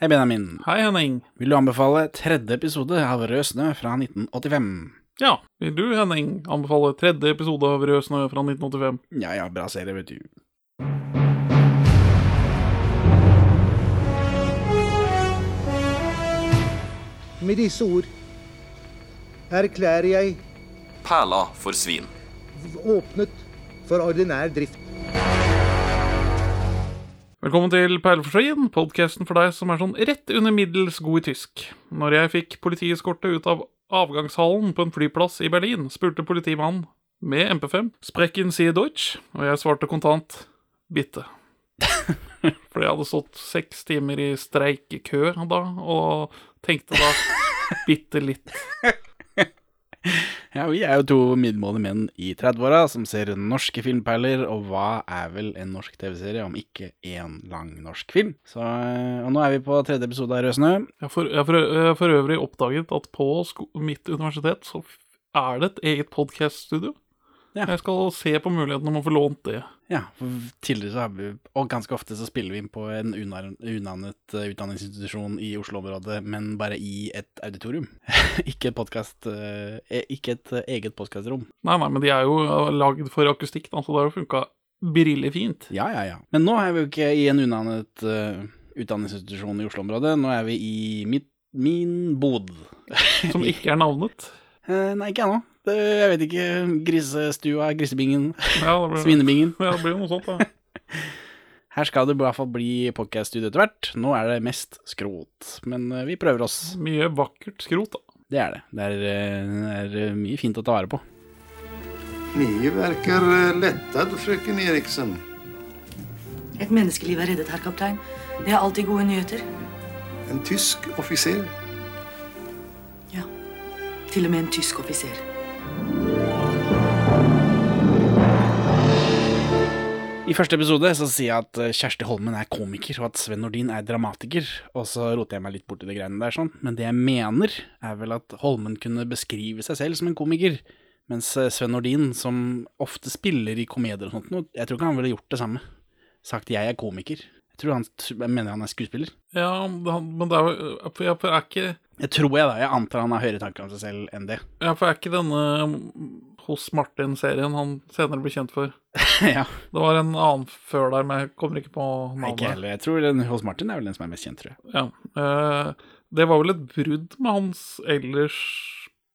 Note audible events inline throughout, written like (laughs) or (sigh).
Hei, Benjamin. Hei, Henning. Vil du anbefale tredje episode av Rød snø fra 1985? Ja, vil du, Henning, anbefale tredje episode av Rød snø fra 1985? Ja ja, bra serie, vet du. Med disse ord erklærer jeg Perla for svin. åpnet for ordinær drift. Velkommen til Perleforsvin, podkasten for deg som er sånn rett under middels god i tysk. Når jeg fikk politieskorte ut av avgangshallen på en flyplass i Berlin, spurte politimannen med MP5 Sprekken Sie Deutsch, og jeg svarte kontant bitte. (laughs) For jeg hadde stått seks timer i streikekø da, og tenkte da bitte litt. Ja, vi er jo to middelmådige menn i 30-åra som ser norske filmperler, og hva er vel en norsk TV-serie om ikke én lang norsk film? Så, og nå er vi på tredje episode av Rød snø. Jeg har for, for, for øvrig oppdaget at på mitt universitet så er det et eget podkaststudio. Ja. Jeg skal se på muligheten om å få lånt det. Ja, for tidligere så har vi Og ganske ofte så spiller vi inn på en unannet unavnet eh, utdanningsinstitusjon i Oslo-området, men bare i et auditorium. (laughs) ikke et podkast Ikke et eh, eget podkastrom. Nei, nei, men de er jo lagd for akustikk, da, så det har jo funka brillefint. Ja, ja, ja. Men nå er vi jo ikke i en unavnet eh, utdanningsinstitusjon i Oslo-området. Nå er vi i mitt, min bod. Som ikke er navnet. (laughs) Eh, nei, ikke ennå. Det- Jeg vet ikke. Grisestua, grisebingen, Ja, det blir, svinebingen. ja, det blir jo noe sånt, da. (laughs) Her skal det i hvert fall bli podcast-studio etter hvert. Nå er det mest skrot, men eh, vi prøver oss. Mye vakkert skrot, da. Det er det. Det er, eh, det er eh, mye fint å ta vare på. Ni verker lettet, frøken Eriksen. Et menneskeliv er reddet, herr kaptein. Det er alltid gode nyheter. En tysk offiser. Ja. Til og med en tysk offiser. I første episode så sier jeg at eh, Kjersti Holmen er komiker, og at Sven Nordin er dramatiker. Og så roter jeg meg litt borti de greiene der, sånn. Men det jeg mener, er vel at Holmen kunne beskrive seg selv som en komiker. Mens eh, Sven Nordin, som ofte spiller i komedier og sånt, noe, jeg tror ikke han ville gjort det samme. Sagt 'jeg er komiker'. Jeg tror han jeg mener han er skuespiller. Ja, men det- er For jeg er ikke Jeg tror jeg, da. Jeg antar han har høyere tanker om seg selv enn det. ja, for er ikke denne um, Hos Martin-serien han senere blir kjent for. (laughs) ja. Det var en annen før der, men jeg kommer ikke på navnet. Ikke heller. Jeg tror den hos Martin er vel den som er mest kjent, tror jeg. Ja. eh, det var vel et brudd med hans ellers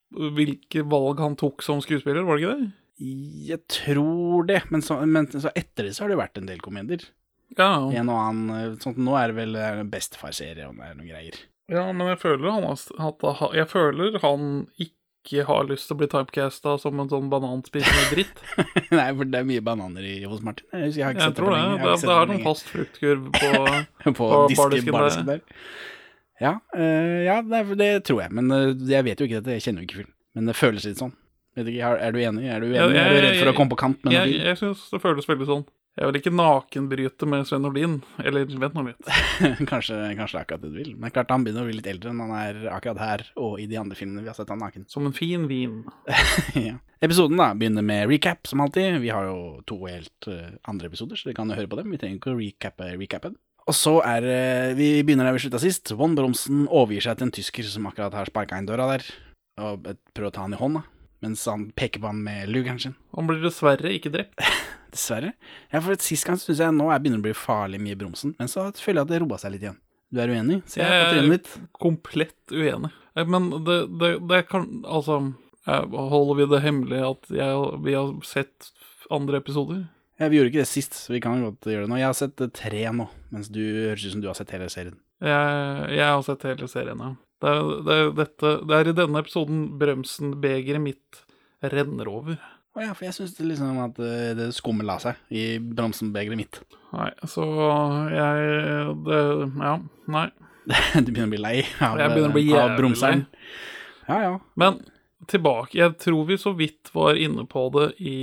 Hvilke valg han tok som skuespiller, var det ikke det? Jeg tror det, men så, men så etter det så har det jo vært en del komedier. Ja, En og annen eh, sånt, Nå er det vel eh, bestefar-serie og det er noen greier. Ja men jeg føler han har Jeg føler han ikke har lyst til å bli typecasta som en sånn bananspisende dritt. (laughs) Nei, for det er mye bananer i, hos Martin. Jeg, jeg Jeg tror det. Jeg Det, har det er noen fast fruktkurv på (laughs) på, på disken, bardisken der. der. Ja, eh, ja det, det tror jeg. Men eh, jeg vet jo ikke dette, jeg kjenner jo ikke filmen. Men det føles litt sånn. Vet ikke, er, er du enig? Er du enig? Jeg, jeg- er du redd for å komme på kant med noe? Jeg, jeg syns det føles veldig sånn. Jeg vil ikke nakenbryte med Sven Nordin. Eller vent nå litt. (laughs) kanskje, kanskje det er akkurat det du vil. Men klart han begynner å bli litt eldre enn han er akkurat her og i de andre filmene vi har sett han naken. Som en fin vin. (laughs) ja. Episoden da begynner med recap, som alltid. Vi har jo to helt uh, andre episoder, så dere kan jo høre på dem. Vi trenger ikke å recappe recapen. Og så er uh, Vi begynner der vi slutta sist. Von Bromsen overgir seg til en tysker som akkurat har sparka inn døra der, og prøver å ta han i hånda, mens han peker på han med lugeren sin. Han blir dessverre ikke drept. (laughs) Dessverre. Ja, for Sist gang syns jeg nå jeg begynner å bli farlig mye Bromsen, men så føler jeg at det roa seg litt igjen. Du er uenig? Ser jeg på trynet ditt. komplett uenig. Eh, Men det, det, det kan Altså, eh, holder vi det hemmelig at jeg, vi har sett andre episoder? Ja, Vi gjorde ikke det sist, så vi kan godt gjøre det nå. Jeg har sett eh, tre nå, mens du høres ut som du har sett hele serien. Jeg, jeg har sett hele serien, ja. Det er, det, er dette, det er i denne episoden Brømsen-begeret mitt renner over. Å ja, for jeg syns liksom at eh, det skummet la seg i bromsenbegeret mitt. Nei, så jeg det, Ja, nei. (laughs) du begynner å bli lei av, Jeg begynner å bli av jævlig bromseren. Ja, ja. Men tilbake Jeg tror vi så vidt var inne på det i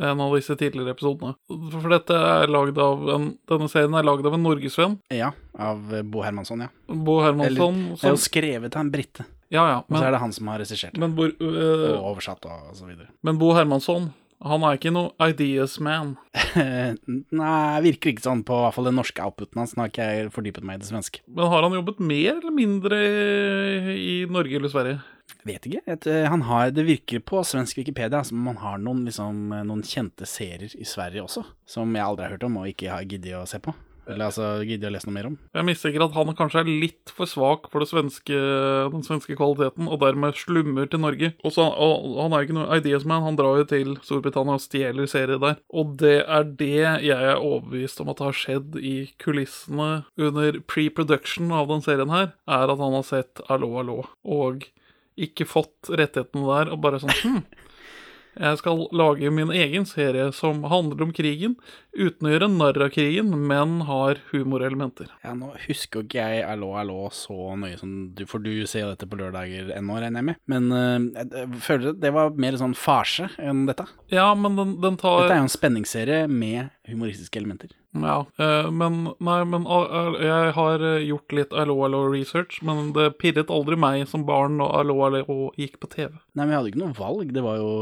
en av disse tidligere episodene. For dette er lagd av en, denne serien er lagd av en norgesvenn, Ja, av eh, Bo Hermansson, ja. Bo Eller, Hermansson. det er jo skrevet av en brite, ja, ja, og så er det han som har regissert det. Bo, øh, Og oversatt og så videre. men Bo Hermansson Han er ikke noe ideas man. (laughs) Nei, virker ikke sånn på hvert fall den norske outputen hans. Nå har ikke jeg fordypet meg i det svenske. Men har han jobbet mer eller mindre i Norge eller Sverige? Vet ikke. Et, eh, han har, det virker på svensk Wikipedia som om han har noen, liksom, eh, noen kjente serier i Sverige også, som jeg aldri har hørt om og ikke har giddet å se på. Eller altså giddet å lese noe mer om. Jeg mistenker at han kanskje er litt for svak for svenske, den svenske kvaliteten, og dermed slummer til Norge. Og, og Han er jo ikke noe ideas man, han drar jo til Storbritannia og stjeler serier der. Og det er det jeg er overbevist om at har skjedd i kulissene under pre-production av den serien her, er at han har sett Allo, allo, og ikke fått rettighetene der, og bare sånn hm, jeg skal lage min egen serie som handler om krigen, uten å gjøre narr av krigen, men har humorelementer. Ja, Nå husker ikke jeg Allo, allo så nøye som du, for du ser dette på lørdager ennå, regner jeg med. Men eh, jeg, jeg føler det var mer sånn farse enn dette. Ja, men den, den tar Dette er jo en spenningsserie med humoristiske elementer. Ja, eh, men Nei, men jeg har eh, gjort litt Allo Allo research, men det pirret aldri meg som barn når Allo Allo gikk på TV. Nei, men jeg hadde ikke noe valg. Det var jo,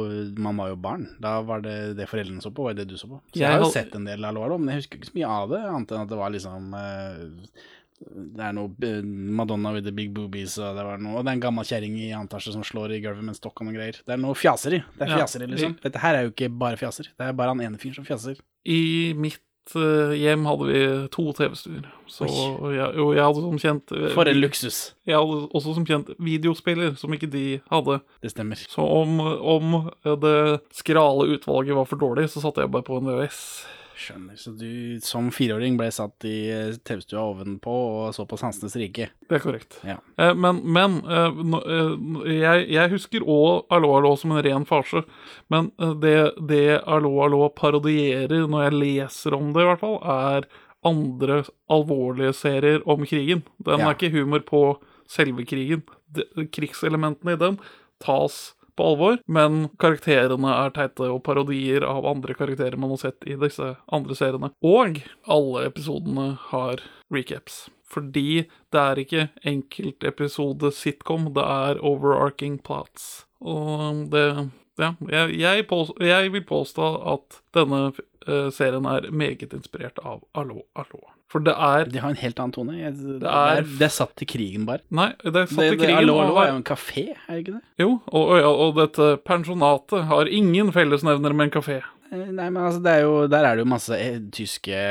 man var jo barn. Da var det det foreldrene så på, var det du så på. Så jeg, Jeg har jo sett en del Allo, allo, men jeg husker ikke så mye av det, annet enn at det var liksom eh, det er noe Madonna with the big boobies, og det var noe Og det er en gammel kjerring i annen etasje som slår i gulvet med en stokk og noen greier. Det er noe fjaseri. Det er Ja. liksom. Dette her er jo ikke bare fjaser. Det er bare han ene fyren som fjaser. I mitt eh, hjem hadde vi to TV-stuer, så jeg, og jeg hadde som kjent eh, For en luksus. Jeg hadde også som kjent videospiller, som ikke de hadde. Det stemmer. Så om, om det skrale utvalget var for dårlig, så satte jeg bare på en VHS. Skjønner. Så du som fireåring ble satt i eh, TV-stua ovenpå og så på Sansenes rike. Det er korrekt. Ja. Eh, men men eh, eh, jeg, jeg husker òg Allo Allo som en ren farse. Men eh, det, det Allo Allo parodierer, når jeg leser om det i hvert fall, er andre alvorlige serier om krigen. Den Ja. er ikke humor på selve krigen. De, krigselementene i den tas på alvor, men karakterene er teite og parodier av andre karakterer man har sett i disse andre seriene. Og alle episodene har recaps. Fordi det er ikke enkeltepisode sitcom, det er overarching plots. Og det Ja, jeg, jeg, påstå, jeg vil påstå at denne eh, serien er meget inspirert av Allo, allo. For det er De har en helt annen tone. Jeg, det, er- er, det er satt til krigen, bare. Nei, det er satt Det, det, krigen. Allo, og allo er jo en kafé, er det ikke det? Jo, og, og, og dette pensjonatet har ingen fellesnevner med en kafé. Eh, Nei, men altså, det er jo, der er det jo masse eh, tyske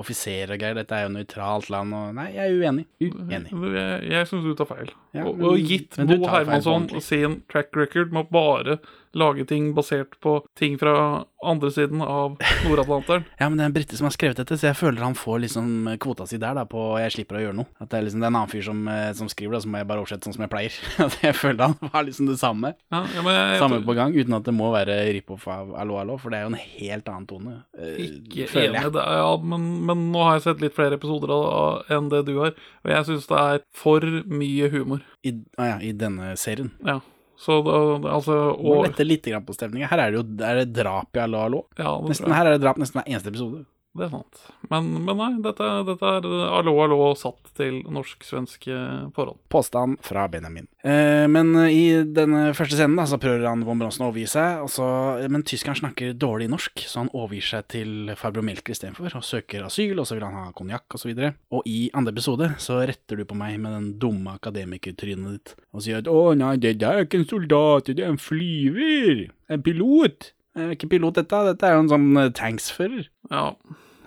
offiserer og greier. Dette er jo nøytralt land, og Nei, jeg er uenig. Uenig. Jeg, jeg syns du tar feil. Ja, og, men- og gitt Bo Hermansson sin track record med å bare lage ting basert på ting fra andre siden av Nord-Atlanteren (laughs) Ja, men det er en brite som har skrevet dette, så jeg føler han får liksom kvota si der, da, på jeg slipper å gjøre noe. At det er liksom det er en annen fyr som, eh, som skriver da, så må jeg bare oversette sånn som jeg pleier. (laughs) At jeg føler han har liksom det samme. ja, ja, men jeg, Samme på gang, uten at det må være rip-off av Allo Allo, for det er jo en helt annen tone. eh, Ikke føler enig, det, ja, men, men nå har jeg sett litt flere episoder av, av, enn det du har, og jeg syns det er for mye humor. I, ah, ja, I denne serien. Ja. Så det, altså Må og, lette litt grann på stemninga. Her er det jo er det drap i Allo Allo. ja, Nesten, her er det drap nesten hver eneste episode. Det er sant. Men, men nei, dette, dette er Allo Allo satt til norsk-svenske forhold. Påstand fra Benjamin. Eh, men eh, i denne første scenen da, så prøver han von Bronsen å overgi seg, så, men tyskeren snakker dårlig norsk, så han overgir seg til farbror Melker istedenfor, og søker asyl, og så vil han ha konjakk osv. Og, så og i andre episode så retter du på meg med den dumme akademikertrynet ditt og sier at 'Å nei, det der er ikke en soldat, det er en flyver, en pilot'. Er ikke pilot, dette. Dette er jo en sånn eh, tanksfører. Ja,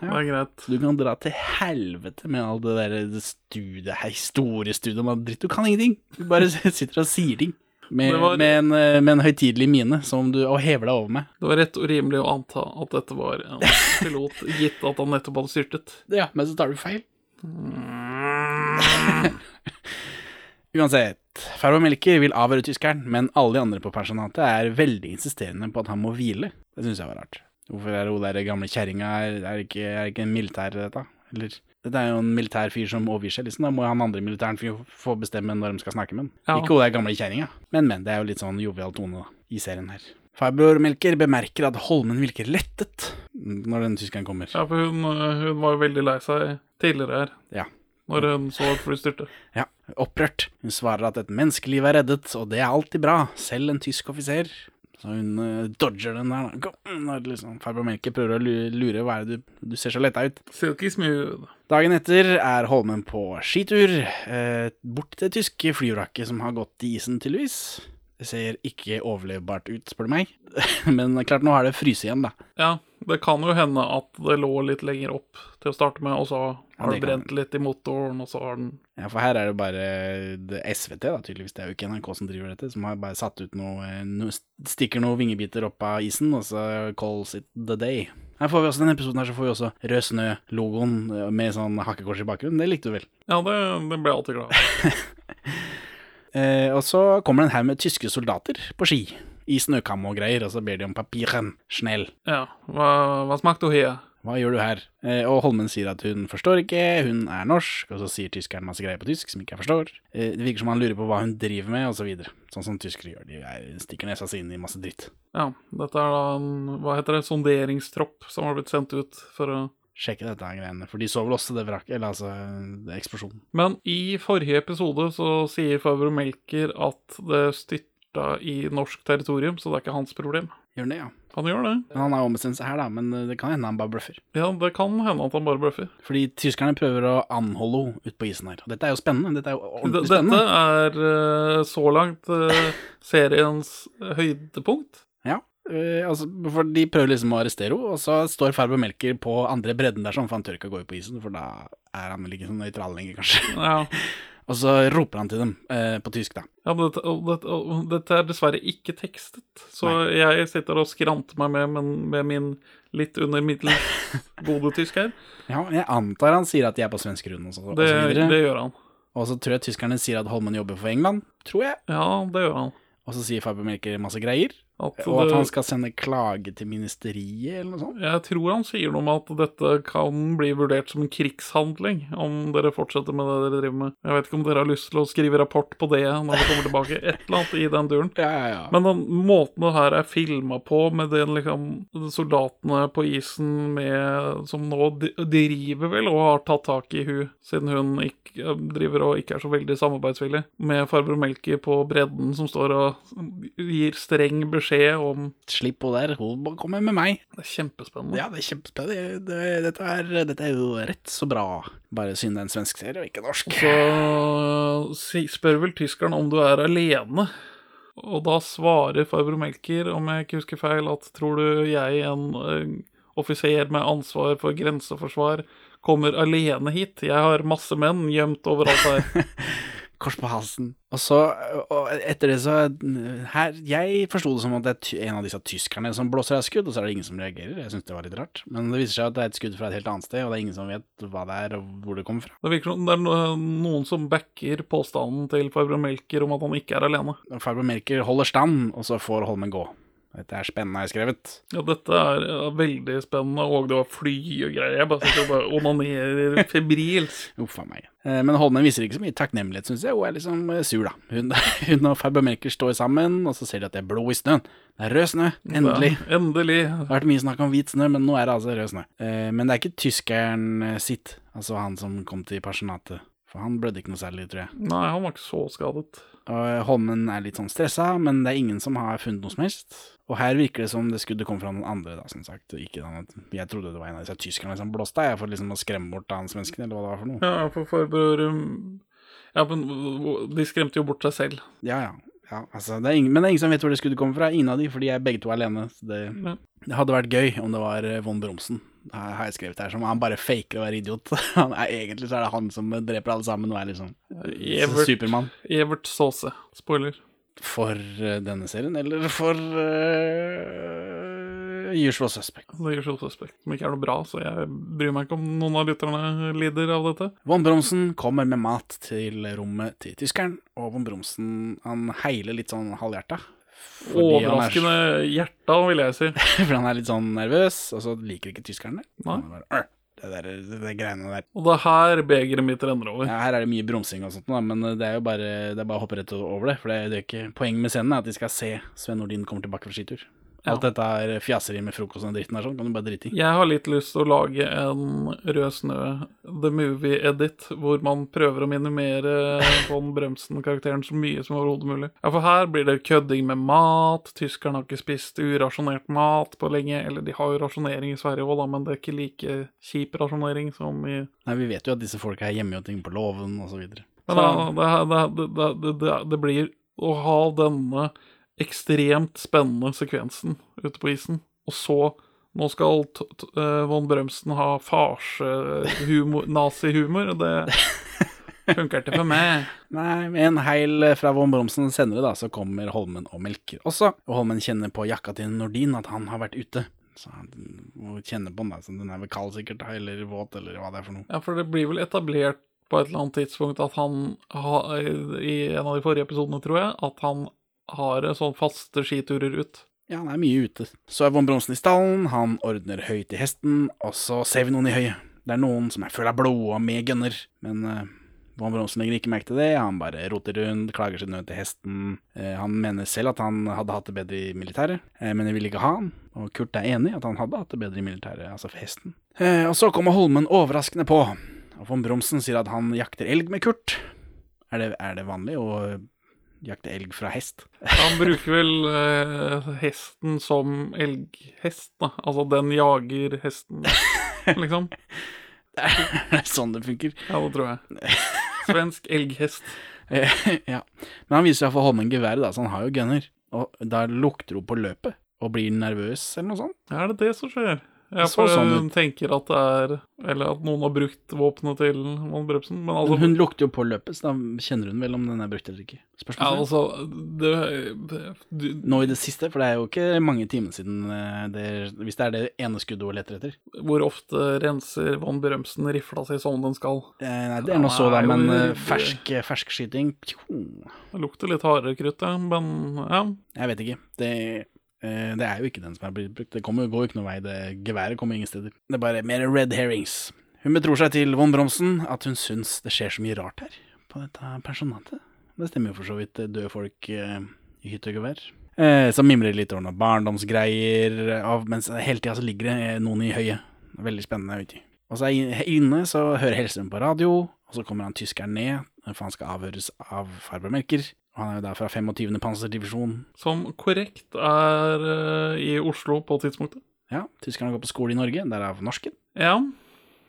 det er greit. Du kan dra til helvete med all det der studiet, historiestudiet og dritt. Du kan ingenting. Du bare sitter og sier ting. Med, var- med, en, eh, med en høytidelig mine som du, og hever deg over med. Det var rett og rimelig å anta at dette var en pilot, gitt at han nettopp hadde styrtet. Ja, men så tar du feil. (laughs) Uansett, farbror Melker vil avhøre tyskeren, men alle de andre på pensjonatet er veldig insisterende på at han må hvile. Det syns jeg var rart. Hvorfor er hun der gamle kjerringa er, er, ikke, er ikke en militær, dette? Eller Dette er jo en militær fyr som overgir seg, liksom. Da må han andre militæren fyr få bestemme når de skal snakke med ham. Ja. Ikke hun der gamle kjerringa. Men, men. Det er jo litt sånn jovial tone da, i serien her. Farbror Melker bemerker at Holmen virker lettet når den tyskeren kommer. Ja, for hun, hun var jo veldig lei seg tidligere her, Ja. når hun så at flyet styrte. Ja, opprørt. Hun svarer at et menneskeliv er reddet, og det er alltid bra, selv en tysk offiser. Så hun uh, dodger den der. da. Når liksom farbror Melke prøver å lure hva er det du, du ser så letta ut. Silky smooth. Dagen etter er Holmen på skitur, eh, bort til det tyske flyvraket som har gått i isen, tydeligvis. Det ser ikke overlevbart ut, spør du meg. (laughs) Men klart, nå har det fryst igjen, da. Ja, det kan jo hende at det lå litt lenger opp til å starte med, og så Ja, har det brent kan litt i motoren, og så har den Ja, For her er det bare det SVT, da, tydeligvis. Det er jo ikke NRK som driver dette, som har bare satt ut noe, noe Stikker noen vingebiter opp av isen, og så calls it the day. Her får vi også, denne episoden her så får vi også Rød Snø-logoen eh, med sånn hakkekors i bakgrunnen. Det likte du vel? Ja, det, det ble jeg alltid glad. (laughs) Eh, og så kommer det en haug med tyske soldater på ski. I snøkam og greier, og så ber de om papiren. Snell. Ja, hva, hva smakte hun her? Hva gjør du her? Eh, og Holmen sier at hun forstår ikke, hun er norsk, og så sier tyskeren masse greier på tysk som ikke jeg forstår. Eh, det virker som han lurer på hva hun driver med, og så videre. Sånn som tyskere gjør. De er, stikker nesa si inn i masse dritt. Ja, dette er da en, hva heter det, sonderingstropp som har blitt sendt ut for å Sjekke dette her greiene, for de så vel også det vraket, eller altså det eksplosjonen. Men i forrige episode så sier Favro Melker at det styrta i norsk territorium, så det er ikke hans problem. Gjør det, ja. Han gjør det. Men han har ombestemt seg her, da, men det kan hende han bare bløffer. Ja, det kan hende at han bare bløffer. Fordi tyskerne prøver å anholde henne ute på isen her. Og dette er jo spennende. Dette er jo ordentlig spennende. Dette er eh, så langt eh, seriens høydepunkt. Øh, altså, for de prøver liksom å arrestere henne, og så står Farber Melker på andre bredden der, sånn, for han tør ikke å gå ut på isen, for da er han vel ikke så nøytral lenger, kanskje. Ja, (laughs) Og så roper han til dem, uh, på tysk, da. ja men dette, og dette, og dette er dessverre ikke tekstet, så jeg sitter og skranter meg med, men, med min litt under middels (laughs) gode tysk her. Ja, jeg antar han sier at de er på svensk grunn, og så, og Det, så videre. det gjør han. Og så tror jeg tyskerne sier at Holmen jobber for England, tror jeg. Ja, det gjør han. Og så sier Farber Melker masse greier. At Og at det- han skal sende klage til ministeriet, eller noe sånt. Jeg tror han sier noe om at dette kan bli vurdert som en krigshandling, om dere fortsetter med det dere driver med. Jeg vet ikke om dere har lyst til å skrive rapport på det når vi kommer tilbake. Et eller annet i den duren. (laughs) Ja, ja, ja. Men den måten det her er filma på, med den liksom soldatene på isen med, som nå driver vel og har tatt tak i hun, siden hun ikke, driver og ikke er så veldig samarbeidsvillig, med farbror Melker på bredden som står og gir streng beskjed om Slipp henne der, hun må komme med meg. Det er kjempespennende. Ja, det er kjempespennende. Det, dette, er, dette er jo rett så bra. Bare synd det er en svensk serie og ikke norsk. Så spør vel tyskeren om du er alene. Og da svarer farbror Melker, om jeg ikke husker feil, at tror du jeg, en eh, offiser med ansvar for grenseforsvar, kommer alene hit? Jeg har masse menn gjemt overalt her. (laughs) Kors på halsen. Og så, og etter det så her, Jeg forsto det som at det er en av disse tyskerne som blåser av skudd, og så er det ingen som reagerer. Jeg syns det var litt rart. Men det viser seg at det er et skudd fra et helt annet sted, og det er ingen som vet hva det er, og hvor det kommer fra. Det virker som det er noen som backer påstanden til Faber Melker om at han ikke er alene. Faber Melker holder stand, og så får Holmen gå. Dette er spennende, har jeg skrevet. Ja, dette er ja, veldig spennende, og det var fly og greier. Jeg bare sitter og bare onanerer febrilsk. (laughs) Uff a meg. Eh, Men Holmen viser ikke så mye takknemlighet, syns jeg. Hun er liksom eh, sur, da. Hun, (laughs) hun og Fabermaker står sammen, og så ser de at det er blå i snøen. Det er rød snø. Endelig. Ja, endelig. Det har vært mye snakk om hvit snø, men nå er det altså rød snø. Eh, men det er ikke tyskeren sitt, altså han som kom til pensjonatet. For han blødde ikke noe særlig, tror jeg. Nei, han var ikke så skadet. Og eh, Holmen er litt sånn stressa, men det er ingen som har funnet noe som helst. Og her virker det som det skuddet kom fra noen andre, da, som sagt. Ikke den, at- jeg trodde det var en av disse tyskerne som blåste av, for liksom å skremme bort han svensken, eller hva det var for noe. Ja, for farbror um, Ja, men de skremte jo bort seg selv. Ja, ja. ja altså, det ingen, men det er ingen som vet hvor det skuddet kommer fra. Ingen av de, for de er begge to alene. Så det, Ja. det hadde vært gøy om det var eh, von Bromsen. Har jeg skrevet her, som han bare faker å være idiot. (laughs) Han er, egentlig så er det han som dreper alle sammen og er liksom Evert, Supermann. Evert Saase. Spoiler. For uh, denne serien, eller for uh, Usual Suspect. The Usual Suspect, som ikke er noe bra, så jeg bryr meg ikke om noen av lytterne lider av dette. Von Bromsen kommer med mat til rommet til tyskeren, og Von Bromsen han heiler litt sånn halvhjerta. Han er- hjerta, vil jeg si. (laughs) For han er litt sånn nervøs, og så liker ikke tyskerne det. Nei. Bare, det, der, det, det greiene der. Og det er her begeret mitt renner over. Ja, her er det mye bromsing og sånt, da, men det er jo bare, det er bare å hoppe rett over det. For det, det er ikke Poenget med scenen er at de skal se Sven Nordin kommer tilbake fra skitur. Alt dette er fjaseri med frokost og dritten der sånn, kan du bare drite i. Jeg har litt lyst til å lage en Rød snø, The Movie Edit, hvor man prøver å minimere von (laughs) Bremsen-karakteren så mye som overhodet mulig. Ja, For her blir det kødding med mat, tyskerne har ikke spist urasjonert mat på lenge, eller de har jo rasjonering i Sverige òg, men det er ikke like kjip rasjonering som i Nei, vi vet jo at disse folka er hjemme og ting på låven og så videre. Men da, det, det, det, det blir å ha denne ekstremt spennende sekvensen ute på isen, og så nå skal t t eh, von Brømsen ha farsehumor, nazihumor, det (laughs) funker ikke for meg. Nei, med en heil fra Von Bromsen senere da, så kommer Holmen og melker også. Og Holmen kjenner på jakka til Nordin at han har vært ute. Så han må kjenne på den da, så den er vel kald sikkert, eller våt, eller hva det er for noe. Ja, for det blir vel etablert på et eller annet tidspunkt at han har, i en av de forrige episodene, tror jeg, at han har sånn faste skiturer ut. Ja, han er mye ute. Så er Von Bromsen i stallen, han ordner høy til hesten, og så ser vi noen i høyet. Det er noen som er full av blod og med gunner, men uh, Von Bromsen legger ikke merke til det, han bare roter rundt, klager sin nød til hesten. Uh, han mener selv at han hadde hatt det bedre i militæret, uh, men jeg vil ikke ha han. Og Kurt er enig i at han hadde hatt det bedre i militæret, altså for hesten. Eh, og så kommer Holmen overraskende på, og von Bromsen sier at han jakter elg med Kurt. Er det, er det vanlig å jakte elg fra hest? Han bruker vel eh, hesten som elghest, da. Altså, den jager hesten, (laughs) liksom. Det er sånn det funker. Ja, det tror jeg. Svensk elghest. (laughs) Ja. Men han viser iallfall Holmen geværet, da, så han har jo gunner. Og da lukter hun på løpet og blir nervøs, eller noe sånt. Er det det som skjer? Ja, så for sånn hun tenker at det er Eller at noen har brukt våpenet til Van Brømsen. Men altså, Men hun lukter jo på løpet, så da kjenner hun vel om den er brukt eller ikke. ja, Spørsmål? altså det, det, du, Nå i det siste, for det er jo ikke mange timer siden eh, det, Hvis det er det ene skuddet hun leter etter. Hvor ofte renser Van Brømsen rifla si som den skal? Eh, Nei, det er nå så, da, Han er jo men fersk, fersk, skyting. Det lukter litt hardere krutt, ja, men ja. Jeg vet ikke. Det, eh, det er jo ikke den som er blitt brukt. Det kommer, går jo ikke noen vei. Det Geværet kommer ingen steder. Det er bare mer red herrings. Hun betror seg til von Bromsen at hun syns det skjer så mye rart her, på dette personatet. Det stemmer jo for så vidt. Døde folk eh, i hytte og gevær. Eh, så mimrer litt over noen barndomsgreier, av, mens hele tida ligger det eh, noen i høyet. Veldig spennende. vet. Og så er inne så hører Hellstrøm på radio, og så kommer han tyskeren ned, for han skal avhøres av farbror. Han er jo der fra 25. panserdivisjon. Som korrekt er eh, i Oslo på tidspunktet. Ja, tyskerne går på skole i Norge, der er norsken. Ja.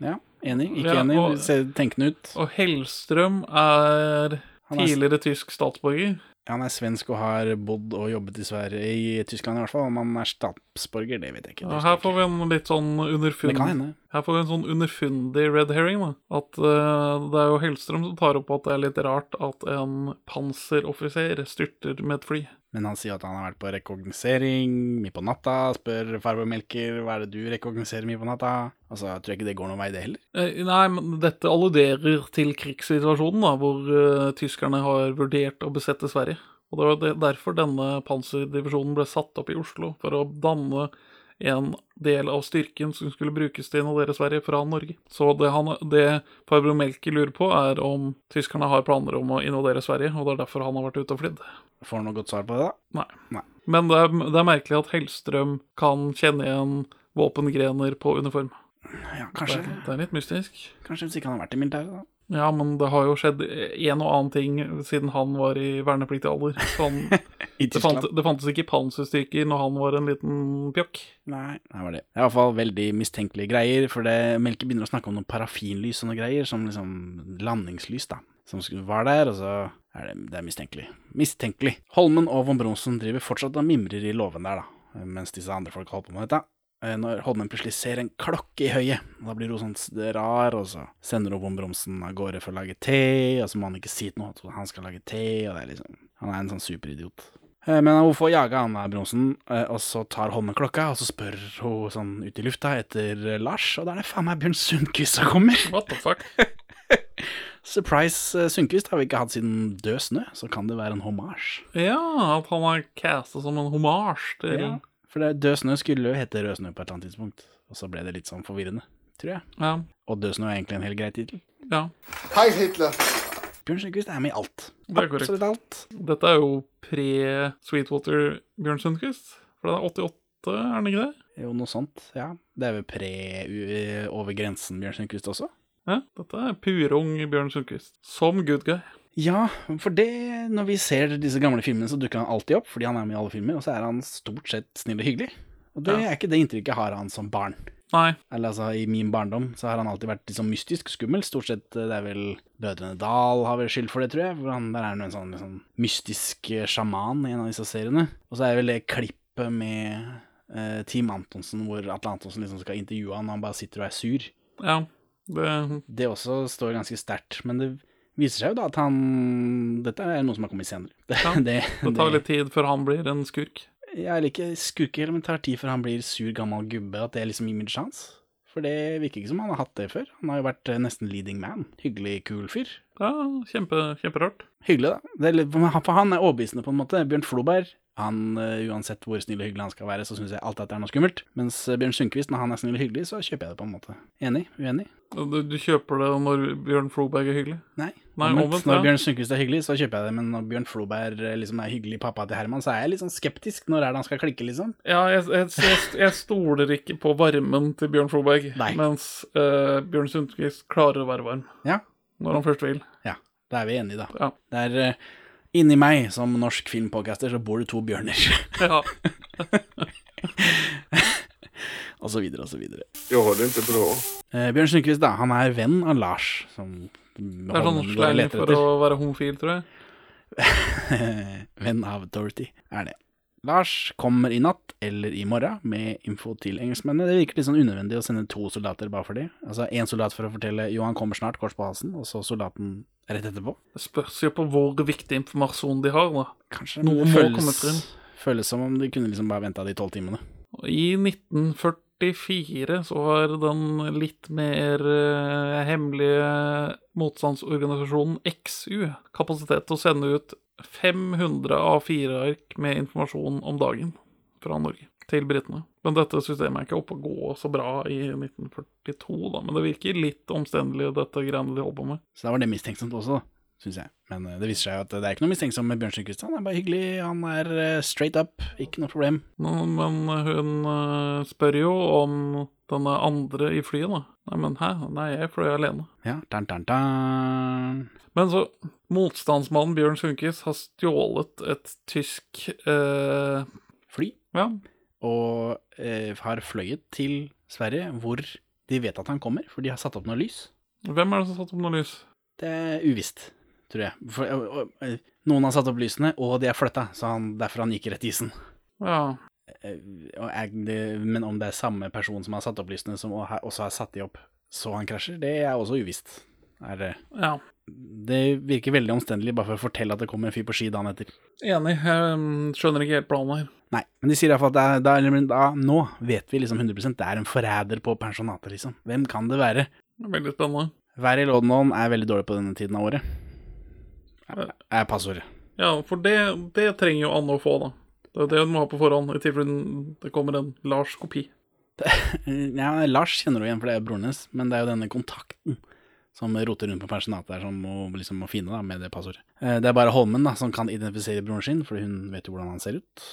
Ja, enig, ikke Ja, enig, og- ser tenkende ut. Og Hellstrøm er er- tidligere tysk statsborger. Han er svensk og har bodd og jobbet i Sverige, i Tyskland i hvert fall. Om han er statsborger, det vet jeg ikke. Ja, her får vi en litt sånn Det underfund. Her får vi en sånn underfundig red herring, da. At uh, det er jo Hellstrøm som tar opp at det er litt rart at en panseroffiser styrter med et fly. Men han sier at han har vært på rekognosering midt på natta. Spør farbror Melker hva er det du rekognoserer midt på natta. Altså, jeg tror ikke det går noen vei, det heller. Eh, nei, men dette alluderer til krigssituasjonen, da, hvor uh, tyskerne har vurdert å besette Sverige. Og det var derfor denne panserdivisjonen ble satt opp i Oslo, for å danne en del av styrken som skulle brukes til å invadere Sverige fra Norge. Så det, han, det farbror Melki lurer på, er om tyskerne har planer om å invadere Sverige, og det er derfor han har vært ute og flydd. Får han noe godt svar på det, da? Nei. Nei. Men det er, det er merkelig at Hellstrøm kan kjenne igjen våpengrener på uniform. Ja, kanskje. Det, det er litt mystisk. Kanskje hvis ikke han har vært i militæret, da. Ja, men det har jo skjedd en og annen ting siden han var i vernepliktig alder. Han, (laughs) det, fant, det fantes ikke panserstyrker når han var en liten pjokk. Nei, det var det. Det er i hvert fall veldig mistenkelige greier, for det Melke begynner å snakke om noen parafinlys og noen greier, som liksom landingslys, da. Som var der, og så er det, det er mistenkelig. Mistenkelig. Holmen og von Bronsen driver fortsatt og mimrer i låven der, da, mens disse andre folk holder på med dette. Eh, Når Holmen plutselig ser en klokke i høyet, og da blir hun sånn rar, og så sender hun von Bromsen av gårde for å lage te, og så må han ikke si til noe at han skal lage te, og det er liksom Han er en sånn superidiot. Eh, Men hun får jaga han der Bronsen, eh, og så tar Holmen klokka, og så spør hun sånn ut i lufta etter Lars, og da er det faen meg Bjørn Sundquist som kommer. (laughs) What the fuck? (laughs) Surprise Sundquist har vi ikke hatt siden Død snø, så kan det være en homasj. Ja, at han er casta som en homasj til Ja, for det, Død snø skulle jo hete Rød snø på et eller annet tidspunkt, og så ble det litt sånn forvirrende, tror jeg. Ja. Og Død snø er egentlig en helt grei tittel. ja. Hei, Hitler. Bjørn Sundquist er med i alt. Det er korrekt. Absolutt alt. Dette er jo pre-Sweetwater Bjørn Sundquist. For den er 88, er den ikke det? Jo, noe sånt. Ja. Det er vel pre u- over grensen, Bjørn Sundquist også? Ja, dette er purung Bjørn Sundquist. Som good guy. Ja, for det Når vi ser disse gamle filmene, så dukker han alltid opp, fordi han er med i alle filmer, og så er han stort sett snill og hyggelig. Og det Ja. er ikke det inntrykket jeg har av han som barn. Nei. Eller altså, I min barndom så har han alltid vært liksom mystisk skummel. Stort sett, eh, det er vel Brødrene Dal har vel skyld for det, tror jeg. For han, der er han en sånn liksom, mystisk eh, sjaman i en av disse seriene. Og så er vel det klippet med eh, Team Antonsen, hvor Atle Antonsen liksom skal intervjue han, og han bare sitter og er sur. Ja. Det, Det også står ganske sterkt. Men det viser seg jo da at han Dette er noe som har kommet senere. Det, Ja, (laughs) det, det tar litt tid før han blir en skurk. Jeg er ikke skurke heller, men det tar tid før han blir sur, gammel gubbe. At det er liksom imaget hans. For det virker ikke som han har hatt det før. Han har jo vært eh, nesten leading man. Hyggelig, kul fyr. Ja, kjempe, kjemperart. Hyggelig, da. Litt, for han- er overbevisende, på en måte. Bjørn Floberg, han, eh, uansett hvor snill og hyggelig han skal være, så syns jeg alltid at det er noe skummelt. Mens eh, Bjørn Sundquist, når han er snill og hyggelig, så kjøper jeg det på en måte. Enig? Uenig? Du, du kjøper det når Bjørn Floberg er hyggelig? Nei. Nei, men, omvendt, når ja. Bjørn Sundquist er hyggelig, så kjøper jeg det. Men når Bjørn Floberg eh, liksom er hyggelig pappa til Herman, så er jeg litt sånn skeptisk. Når er det han skal klikke, liksom? Ja, jeg, jeg, jeg, jeg stoler ikke på varmen til Bjørn Floberg, Nei. mens uh, Bjørn Sundquist klarer å være varm Ja. når han først vil. Ja, da er vi enige, da. Ja. Det er uh, Inni meg, som norsk filmpodcaster, så bor det to bjørner. (laughs) (laughs) Ja. og så videre og så videre. Jo, har det ikke bra. Uh, Bjørn Sundquist, da, han er venn av Lars, som det er sånn sleng for å være homofil, tror jeg. (laughs) Venn av Dorothy er det. Lars kommer i natt eller i morgen med info til engelskmennene. Det virker litt sånn unødvendig å sende to soldater bare for det. Altså én soldat for å fortelle 'Johan kommer snart', kors på halsen, og så soldaten rett etterpå. Det spørs jo på hvor viktig informasjon de har, da. Kanskje Noe må føles, komme frem. Føles som om de kunne liksom bare venta de tolv timene. I 1940 44 så har den litt mer eh, hemmelige motstandsorganisasjonen XU kapasitet til å sende ut 500 A4-ark med informasjon om dagen fra Norge til britene. Men dette systemet er ikke oppe å gå så bra i 1942, da. Men det virker litt omstendelig, dette greiene de holder på med. Så da var det mistenksomt også, da? Syns jeg. Men eh, det viser seg at det er ikke noe mistenksomt med Bjørn Sundquist. Han er bare hyggelig, han er eh, straight up, ikke noe problem. Men, men hun eh, spør jo om denne andre i flyet, da. Nei, men hæ? Nei, jeg fløy alene. Ja, tan, tan, tan. Men så Motstandsmannen Bjørn Sunkis har stjålet et tysk eh, Fly. Ja, Og eh, har fløyet til Sverige, hvor de vet at han kommer, for de har satt opp noe lys. hvem er det som har satt opp noe lys? Det er uvisst, tror jeg. For, eh, noen har satt opp lysene, og de er flytta, så han, derfor han gikk rett i isen. Ja, Eh, det, men om det er samme person som har satt opp lysene, som også har- satt de opp så han krasjer, det er også uvisst. Er det, ja. det virker veldig omstendelig bare for å fortelle at det kommer en fyr på ski dagen etter. Enig. Jeg mm, skjønner ikke helt planen her. Nei, men de sier iallfall at da, da, nå vet vi liksom 100 det er en forræder på pensjonatet, liksom. Hvem kan det være? Veldig spennende. Været i London er veldig dårlig på denne tiden av året. Er, passord passordet. Ja, for det, det trenger jo Anne å få, da. Det er det hun må ha på forhånd, i tilfelle det kommer en Lars-kopi. (laughs) Ja, Lars kjenner du igjen, for det er broren hennes, men det er jo denne kontakten som roter rundt på pensjonatet der, som må, liksom må finne da, med det passordet. Eh, Det er bare Holmen da, som kan identifisere broren sin, fordi hun vet jo hvordan han ser ut.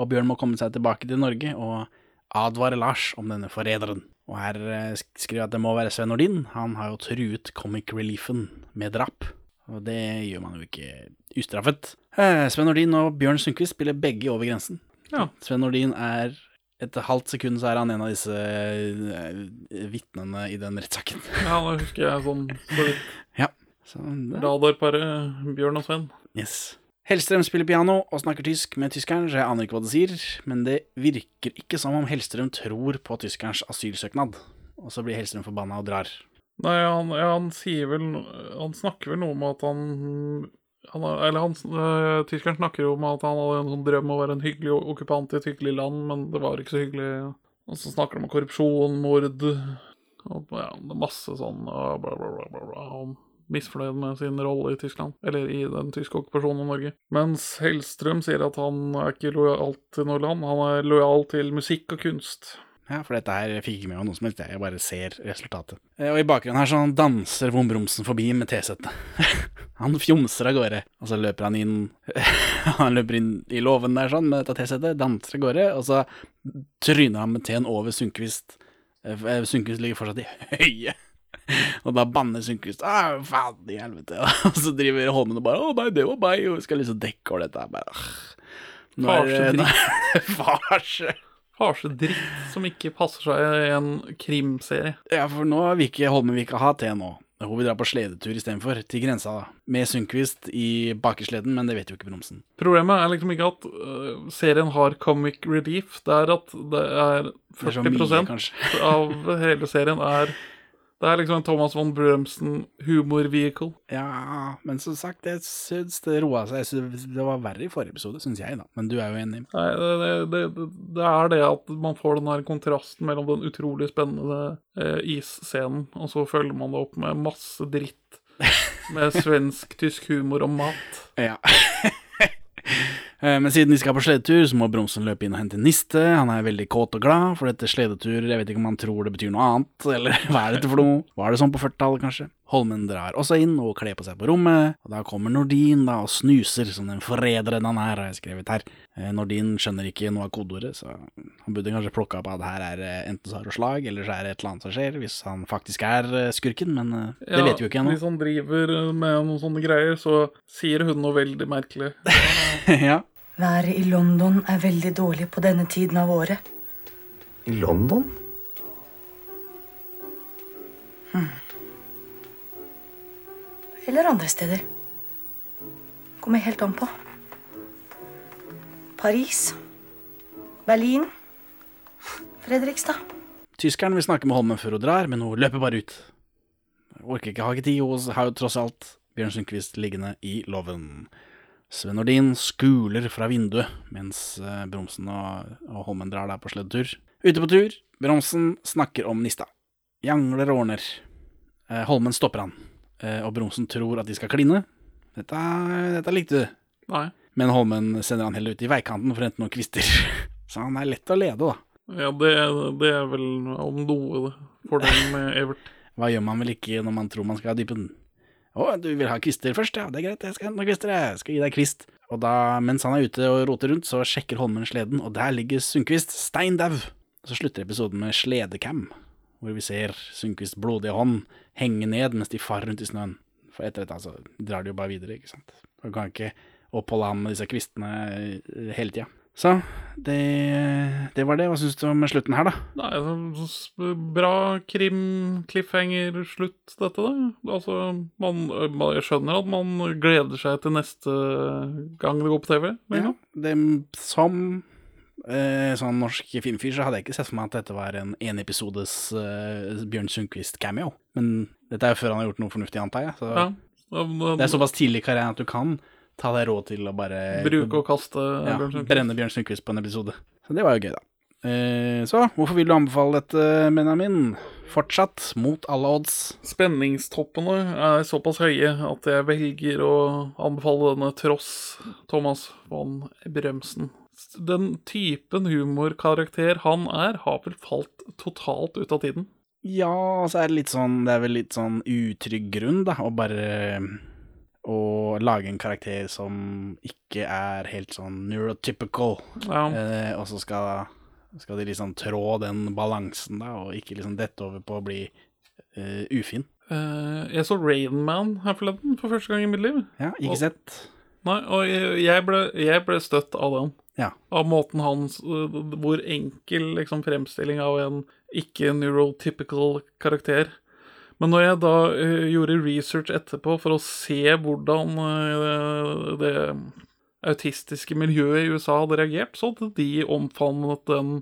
Og Bjørn må komme seg tilbake til Norge og advare Lars om denne forræderen. Og her eh, skriver jeg at det må være Sven Nordin. Han har jo truet Comic Reliefen med drap. Og det gjør man jo ikke ustraffet. Eh, Sven Nordin og Bjørn Sundquist spiller begge over grensen. Ja. Sven Nordin er et halvt sekund så er han en av disse eh, vitnene i den rettssaken. Ja, nå husker jeg sånn så vidt. Ja. Så det, Radarparet Bjørn og Sven. yes. Hellstrøm spiller piano og snakker tysk med tyskeren, så jeg aner ikke hva det sier, men det virker ikke som om Hellstrøm tror på tyskerens asylsøknad. Og så blir Hellstrøm forbanna og drar. Nei, han, han sier vel Han snakker vel noe om at han, han Eller han, øh, tyskeren snakker jo om at han hadde en sånn drøm om å være en hyggelig okkupant i et hyggelig land, men det var ikke så hyggelig. Og så snakker de om korrupsjon, mord og ja, masse sånn og bla, bla, bla, bla, bla. Misfornøyd med sin rolle i Tyskland, eller i den tyske okkupasjonen av Norge. Mens Hellstrøm sier at han er ikke lojal til noe land, han er lojal til musikk og kunst. Ja, for dette her fikk ikke med meg noe som helst, jeg bare ser resultatet. Eh, Og i bakgrunnen her så danser Von Bromsen forbi med T-settet. (laughs) han fjomser av gårde, og så løper han inn (laughs) Han løper inn i låven der sånn med dette T-settet, danser av gårde, og så tryner han med teen over Sundquist. Eh, Sundquist ligger fortsatt i høye. (laughs) Og da banner Sundquist Å, faen i helvete. Og så driver Holmen og bare 'Å nei, det var meg', og skal liksom dekke over dette. Bare. Nå er nå er det farse. Farsedritt som ikke passer seg i en krimserie. Ja, for nå vil ikke Holmenvika ha te nå. Hun vil dra på sledetur istedenfor, til grensa, da. Med Sundquist i bakersleden, men det vet jo ikke Bromsen. Problemet er liksom ikke at uh, serien har comic relief. Det er at det er Det er 40 mye, av hele serien er Det er liksom en Thomas von Brømsen humor-vehicle. Ja, men som sagt, jeg syns det roa seg. Det var verre i forrige episode, syns jeg, da. Men du er jo enig. Nei, det, det, det, det er det at man får den her kontrasten mellom den utrolig spennende eh, isscenen, og så følger man det opp med masse dritt med (laughs) svensk-tysk humor og mat. Ja. (laughs) Eh, Men siden de skal på sledetur, så må Bromsen løpe inn og hente niste. Han er veldig kåt og glad, for dette sledetur Jeg vet ikke om han tror det betyr noe annet, eller (laughs) hva er dette for noe? Var det sånn på 40-tallet, kanskje? Holmen drar også inn og kler på seg på rommet, og da kommer Nordin da og snuser, som den forræderen han er, har jeg skrevet her. Eh, Nordin skjønner ikke noe av kodeordet, så han burde kanskje plukke opp at her er eh, enten så har hun slag, eller så er det et eller annet som skjer, hvis han faktisk er eh, skurken, men det det vet vi jo ikke ennå. Hvis han driver med noen sånne greier, så sier hun noe veldig merkelig. (laughs) ja. Været i London er veldig dårlig på denne tiden av året. I London? Eller andre steder. Kommer helt an på. Paris. Berlin. Fredrikstad. Tyskeren vil snakke med Holmen før hun drar, men hun løper bare ut. Orker ikke, hage tid, hun har jo tross alt Bjørn Sundquist liggende i låven. Sven Nordin skuler fra vinduet, mens eh, Bromsen og, og Holmen drar der på sleddetur. Ute på tur, Bromsen snakker om Nista. Jangler og ordner. Eh, Holmen stopper han, og Bromsen tror at de skal kline. Dette, dette likte du. Nei. Men Holmen sender han heller ut i veikanten for å hente noen kvister. (laughs) Så han er lett å lede, da. Ja, det, det er vel om noe fordelen (laughs) med Evert. Hva gjør man vel ikke når man tror man skal ha dypen? Å, du vil ha kvister først? Ja, det er greit, jeg skal hente noen kvister, jeg skal gi deg kvist. Og da, mens han er ute og roter rundt, så sjekker Holmen sleden, og der ligger Sundquist stein dau. Så slutter episoden med sledecam, hvor vi ser Sundquists blodige hånd henge ned mens de farer rundt i snøen. For etter dette, altså, drar de jo bare videre, ikke sant. Du kan ikke oppholde ham med disse kvistene eh, hele tida. Så det, det var det. Hva syns du om slutten her, da? Nei, er en bra krim-cliffhanger-slutt, dette, da. Altså, man, man, jeg skjønner at man gleder seg til neste gang det går på TV. Ja, det, som eh, sånn norsk filmfyr så hadde jeg ikke sett for meg at dette var en enepisodes eh, Bjørn Sundquist-cameo. Men dette er jo før han har gjort noe fornuftig, antar jeg. Så Ja. Så- Det er såpass tidlig i karrieren at du kan ta deg råd til å bare Bruke og kaste ja, Bjørn Sundquist. brenne Bjørn Sundquist på en episode. Så det var jo gøy, da. Eh, så hvorfor vil du anbefale dette, Benjamin? Fortsatt mot alle odds. Spenningstoppene er såpass høye at jeg velger å anbefale denne tross Thomas von Brømsen. Den typen humorkarakter han er, har vel falt totalt ut av tiden. Ja, så er det litt sånn Det er vel litt sånn utrygg grunn, da, å bare Å lage en karakter som ikke er helt sånn neurotypical, Ja. eh, og så skal, skal de liksom trå den balansen, da, og ikke liksom dette over på å bli eh, ufin. Uh, jeg så Rain Man her forleden for første gang i mitt liv. Ja, ikke Og- sett. Nei, og jeg jeg ble, jeg ble støtt av den. Ja. Av måten hans Hvor enkel liksom, fremstilling av en ikke neurotypical karakter. Men når jeg da uh, gjorde research etterpå for å se hvordan uh, det autistiske miljøet i USA hadde reagert, så hadde de omfavnet den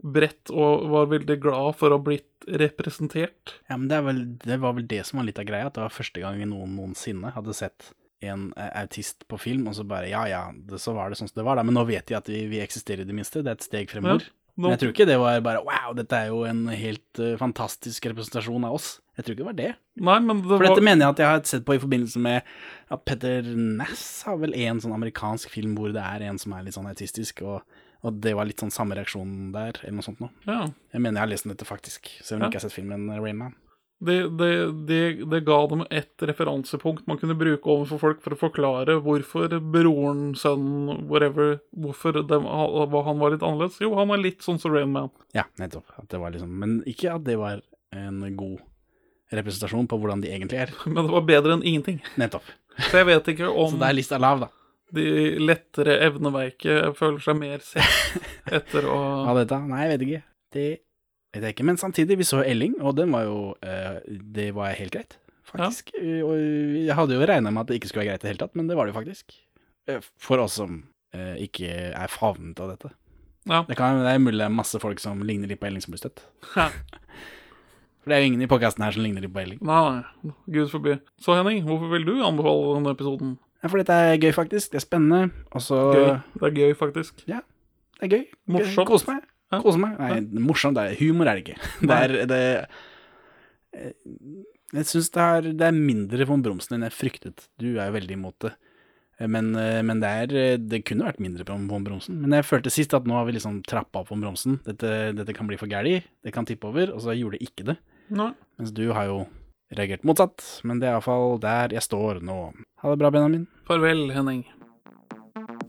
bredt og var veldig glad for å ha blitt representert. Ja, men det, vel, det var vel det som var litt av greia, at det var første gang noen noensinne hadde sett en eh, autist på film, og så bare ja ja, det, så var det sånn som det var, da, men nå vet de at vi, vi eksisterer i det minste, det er et steg fremover. Ja, Men jeg tror ikke det var bare wow, dette er jo en helt uh, fantastisk representasjon av oss. Jeg tror ikke det var det. Nei, men det For dette var mener jeg at jeg har sett på i forbindelse med at Petter Nass har vel en sånn amerikansk film hvor det er en som er litt sånn autistisk, og, Og det var litt sånn samme reaksjon der, eller noe sånt noe. Ja. Jeg mener jeg har lest om dette faktisk, selv om Ja. jeg ikke har sett filmen Rain Man. Det, det, det, det ga dem ett referansepunkt man kunne bruke overfor folk for å forklare hvorfor broren, sønnen, whatever Hvorfor de, han var litt annerledes. Jo, han er litt sånn som Rain Man. Ja, nettopp. At det var liksom, men ikke at det var en god representasjon på hvordan de egentlig er. (laughs) Men det var bedre enn ingenting. Nettopp. Så jeg vet ikke om (laughs) Så det er lista lav, da. de lettere evneveike føler seg mer sett (laughs) etter å Ha dette? Nei, jeg vet ikke. Det jeg tenker, Men samtidig, vi så Elling, og den var jo eh, Det var helt greit, faktisk. Ja. Og jeg hadde jo regna med at det ikke skulle være greit i det hele tatt, men det var det jo faktisk. Eh, For oss som eh, ikke er favnet av dette. Ja. Det, kan, det er mulig det er masse folk som ligner litt på Elling som blir støtt. Ja. (laughs) For det er jo ingen i podkasten her som ligner litt på Elling. Nei, gud forby. Så Henning, hvorfor vil du anbefale denne episoden? Ja, for dette er gøy, faktisk. Det er spennende. Også... Gøy. Det er gøy, faktisk. Det er gøy. Morsomt. Kos meg. Ja. Kos meg. Nei, morsomt det er Humor er det ikke. (laughs) Det er det Jeg syns det, det er mindre von Bromsen enn jeg fryktet. Du er jo veldig imot det. Men, men det, er, det kunne vært mindre på von Bromsen. Men jeg følte sist at nå har vi liksom trappa opp von Bromsen. Dette, dette kan bli for gæli. Det kan tippe over. Og så gjorde det ikke det. Nei. Mens du har jo reagert motsatt. Men det er iallfall der jeg står nå. Ha det bra, Benjamin. Farvel, Henning.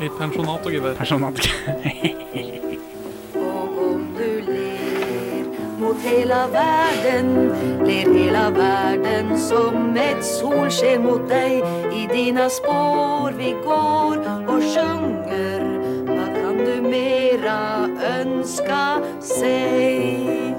I pensjonat og gevær. Pensjonat Og om du ler mot hela verden, ler hela verden som et solsken mot deg. I dina spår vi går og sjunger hva kan du mera ønska sig?